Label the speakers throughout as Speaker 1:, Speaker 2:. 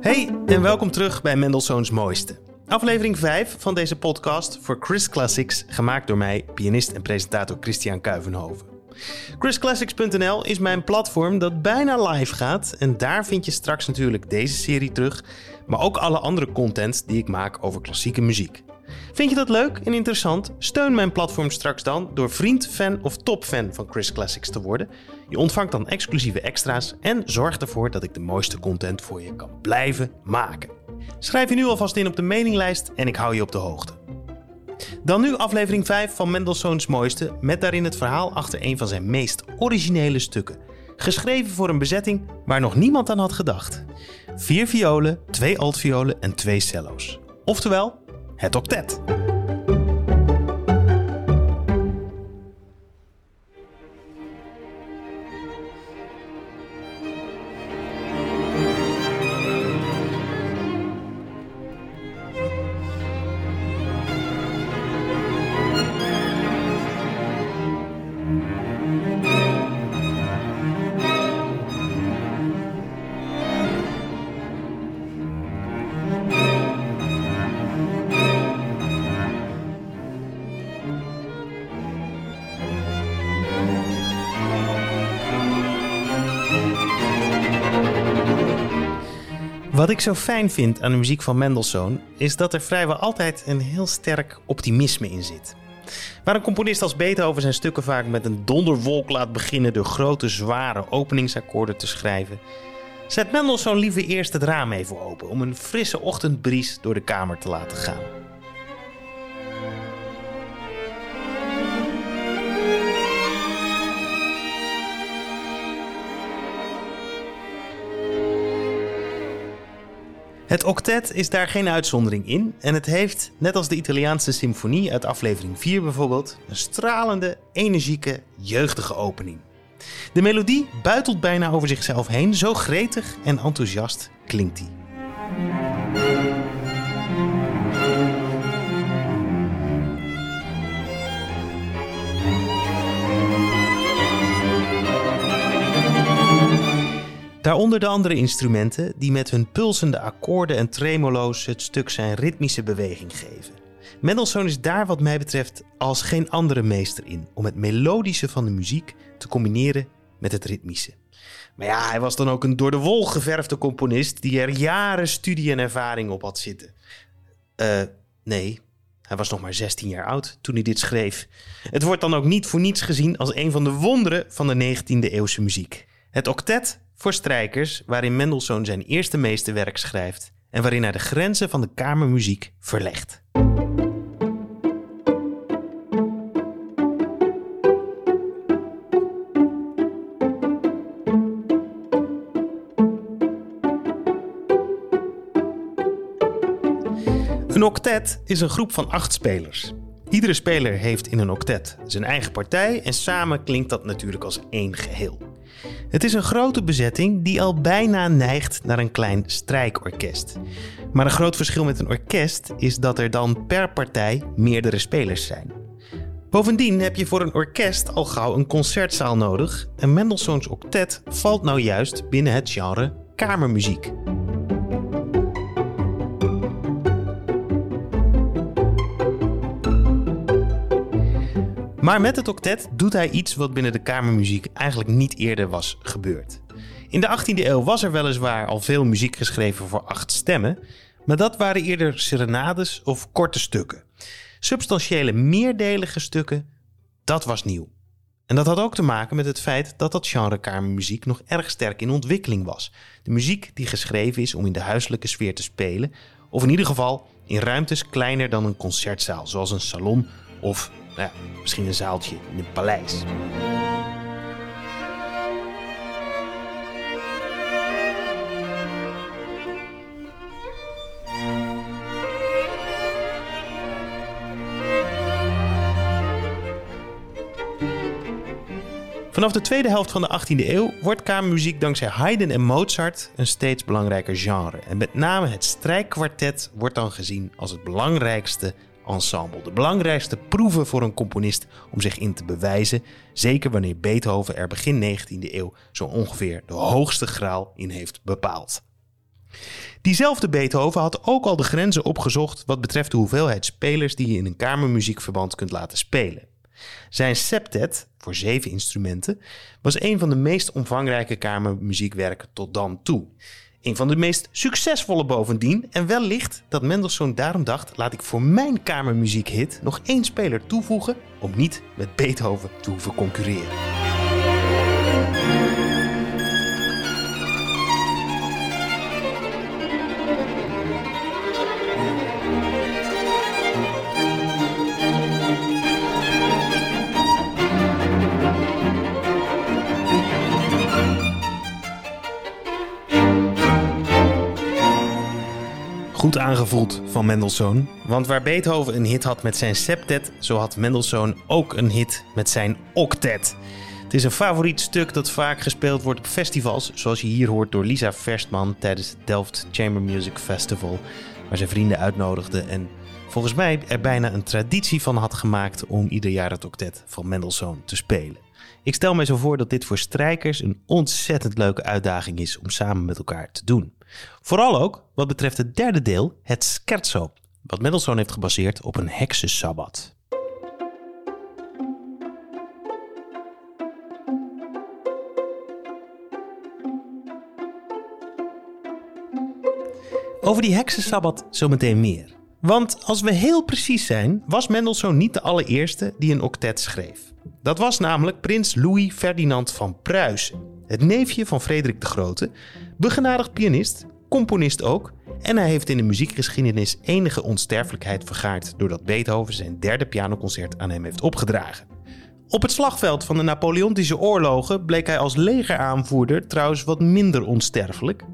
Speaker 1: Hey en welkom terug bij Mendelssohn's Mooiste. Aflevering 5 van deze podcast voor Chris Classics, gemaakt door mij, pianist en presentator Christian Kuivenhoven. ChrisClassics.nl is mijn platform dat bijna live gaat en daar vind je straks natuurlijk deze serie terug, maar ook alle andere content die ik maak over klassieke muziek. Vind je dat leuk en interessant? Steun mijn platform straks dan door vriend, fan of topfan van Chris Classics te worden. Je ontvangt dan exclusieve extra's en zorg ervoor dat ik de mooiste content voor je kan blijven maken. Schrijf je nu alvast in op de mailinglijst en ik hou je op de hoogte. Dan nu aflevering 5 van Mendelssohn's Mooiste, met daarin het verhaal achter een van zijn meest originele stukken. Geschreven voor een bezetting waar nog niemand aan had gedacht. Vier violen, twee altviolen en twee cello's. Oftewel, het octet. Wat ik zo fijn vind aan de muziek van Mendelssohn is dat er vrijwel altijd een heel sterk optimisme in zit. Waar een componist als Beethoven zijn stukken vaak met een donderwolk laat beginnen door grote zware openingsakkoorden te schrijven, zet Mendelssohn liever eerst het raam even open om een frisse ochtendbries door de kamer te laten gaan. Het octet is daar geen uitzondering in en het heeft, net als de Italiaanse symfonie uit aflevering 4 bijvoorbeeld, een stralende, energieke, jeugdige opening. De melodie buitelt bijna over zichzelf heen, zo gretig en enthousiast klinkt die. Daaronder de andere instrumenten die met hun pulsende akkoorden en tremolo's het stuk zijn ritmische beweging geven. Mendelssohn is daar wat mij betreft als geen andere meester in om het melodische van de muziek te combineren met het ritmische. Maar ja, hij was dan ook een door de wol geverfde componist die er jaren studie en ervaring op had zitten. Eh, nee, hij was nog maar 16 jaar oud toen hij dit schreef. Het wordt dan ook niet voor niets gezien als een van de wonderen van de 19e eeuwse muziek. Het octet voor strijkers, waarin Mendelssohn zijn eerste meesterwerk schrijft en waarin hij de grenzen van de kamermuziek verlegt. Een octet is een groep van acht spelers. Iedere speler heeft in een octet zijn eigen partij en samen klinkt dat natuurlijk als één geheel. Het is een grote bezetting die al bijna neigt naar een klein strijkorkest. Maar een groot verschil met een orkest is dat er dan per partij meerdere spelers zijn. Bovendien heb je voor een orkest al gauw een concertzaal nodig en Mendelssohns octet valt nou juist binnen het genre kamermuziek. Maar met het octet doet hij iets wat binnen de kamermuziek eigenlijk niet eerder was gebeurd. In de 18e eeuw was er weliswaar al veel muziek geschreven voor acht stemmen, maar dat waren eerder serenades of korte stukken. Substantiële meerdelige stukken, dat was nieuw. En dat had ook te maken met het feit dat dat genre kamermuziek nog erg sterk in ontwikkeling was. De muziek die geschreven is om in de huiselijke sfeer te spelen, of in ieder geval in ruimtes kleiner dan een concertzaal, zoals een salon of nou ja, misschien een zaaltje in een paleis. Vanaf de tweede helft van de 18e eeuw wordt kamermuziek dankzij Haydn en Mozart een steeds belangrijker genre. En met name het strijkkwartet wordt dan gezien als het belangrijkste ensemble. De belangrijkste proeven voor een componist om zich in te bewijzen. Zeker wanneer Beethoven er begin 19e eeuw zo ongeveer de hoogste graal in heeft bepaald. Diezelfde Beethoven had ook al de grenzen opgezocht wat betreft de hoeveelheid spelers die je in een kamermuziekverband kunt laten spelen. Zijn septet, voor zeven instrumenten, was een van de meest omvangrijke kamermuziekwerken tot dan toe. Een van de meest succesvolle bovendien. En wellicht dat Mendelssohn daarom dacht: laat ik voor mijn kamermuziekhit nog één speler toevoegen om niet met Beethoven te hoeven concurreren. Goed aangevoeld van Mendelssohn. Want waar Beethoven een hit had met zijn septet, zo had Mendelssohn ook een hit met zijn octet. Het is een favoriet stuk dat vaak gespeeld wordt op festivals, zoals je hier hoort door Lisa Verstman tijdens het Delft Chamber Music Festival, waar ze vrienden uitnodigde en volgens mij er bijna een traditie van had gemaakt om ieder jaar het octet van Mendelssohn te spelen. Ik stel me zo voor dat dit voor strijkers een ontzettend leuke uitdaging is om samen met elkaar te doen. Vooral ook wat betreft het derde deel, het scherzo, wat Mendelssohn heeft gebaseerd op een heksensabbat. Over die heksensabbat zometeen meer. Want als we heel precies zijn, was Mendelssohn niet de allereerste die een octet schreef. Dat was namelijk prins Louis Ferdinand van Pruisen, het neefje van Frederik de Grote, begenadigd pianist, componist ook, en hij heeft in de muziekgeschiedenis enige onsterfelijkheid vergaard doordat Beethoven zijn derde pianoconcert aan hem heeft opgedragen. Op het slagveld van de Napoleontische oorlogen bleek hij als legeraanvoerder trouwens wat minder onsterfelijk.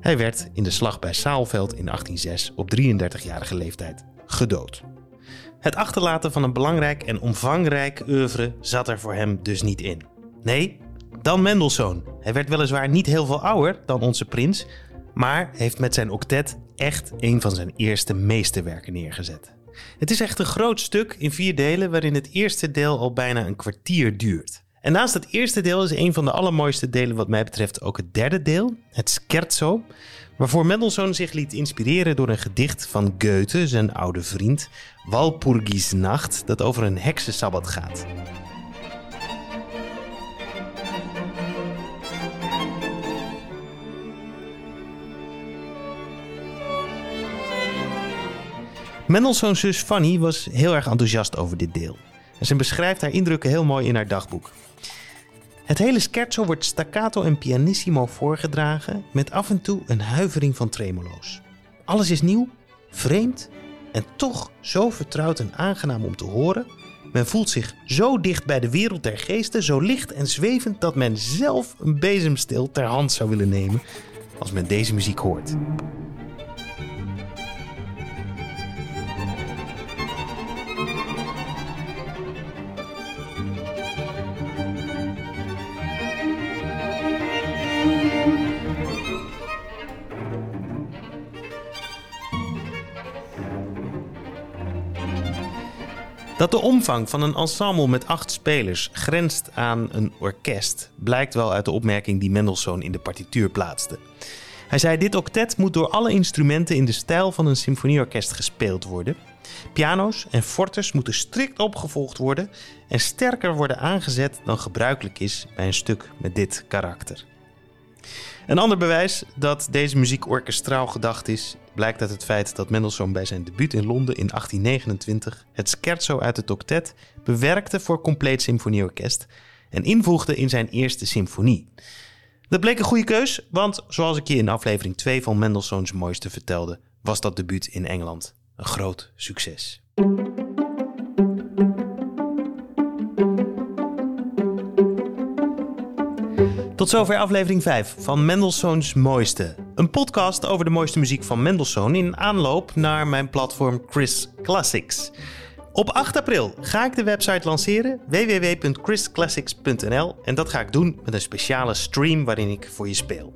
Speaker 1: Hij werd in de slag bij Saalveld in 1806 op 33-jarige leeftijd gedood. Het achterlaten van een belangrijk en omvangrijk oeuvre zat er voor hem dus niet in. Nee, dan Mendelssohn. Hij werd weliswaar niet heel veel ouder dan onze prins, maar heeft met zijn octet echt een van zijn eerste meesterwerken neergezet. Het is echt een groot stuk in vier delen waarin het eerste deel al bijna een kwartier duurt. En naast het eerste deel is een van de allermooiste delen wat mij betreft ook het derde deel, het scherzo, waarvoor Mendelssohn zich liet inspireren door een gedicht van Goethe, zijn oude vriend, Walpurgis Nacht, dat over een heksensabbat gaat. Mendelssohn's zus Fanny was heel erg enthousiast over dit deel. En ze beschrijft haar indrukken heel mooi in haar dagboek. Het hele scherzo wordt staccato en pianissimo voorgedragen met af en toe een huivering van tremolo's. Alles is nieuw, vreemd en toch zo vertrouwd en aangenaam om te horen. Men voelt zich zo dicht bij de wereld der geesten, zo licht en zwevend dat men zelf een bezemstil ter hand zou willen nemen als men deze muziek hoort. Dat de omvang van een ensemble met acht spelers grenst aan een orkest, blijkt wel uit de opmerking die Mendelssohn in de partituur plaatste. Hij zei: Dit octet moet door alle instrumenten in de stijl van een symfonieorkest gespeeld worden. Piano's en fortes moeten strikt opgevolgd worden en sterker worden aangezet dan gebruikelijk is bij een stuk met dit karakter. Een ander bewijs dat deze muziek orkestraal gedacht is, blijkt uit het feit dat Mendelssohn bij zijn debuut in Londen in 1829 het scherzo uit het octet bewerkte voor compleet symfonieorkest en invoegde in zijn eerste symfonie. Dat bleek een goede keus, want zoals ik je in aflevering 2 van Mendelssohns mooiste vertelde, was dat debuut in Engeland een groot succes. Tot zover aflevering 5 van Mendelssohns Mooiste. Een podcast over de mooiste muziek van Mendelssohn in aanloop naar mijn platform Chris Classics. Op 8 april ga ik de website lanceren www.chrisclassics.nl en dat ga ik doen met een speciale stream waarin ik voor je speel.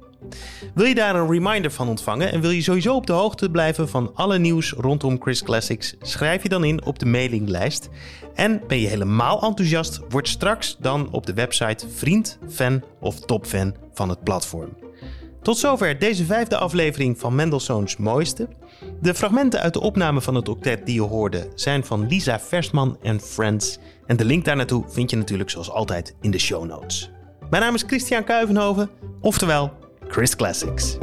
Speaker 1: Wil je daar een reminder van ontvangen en wil je sowieso op de hoogte blijven van alle nieuws rondom Chris Classics? Schrijf je dan in op de mailinglijst. En ben je helemaal enthousiast? Word straks dan op de website vriend, fan of topfan van het platform. Tot zover deze vijfde aflevering van Mendelssohns Mooiste. De fragmenten uit de opname van het octet die je hoorde zijn van Lisa Versman en Friends. En de link daar naartoe vind je natuurlijk zoals altijd in de show notes. Mijn naam is Christian Kuivenhoven, oftewel Chris Classics.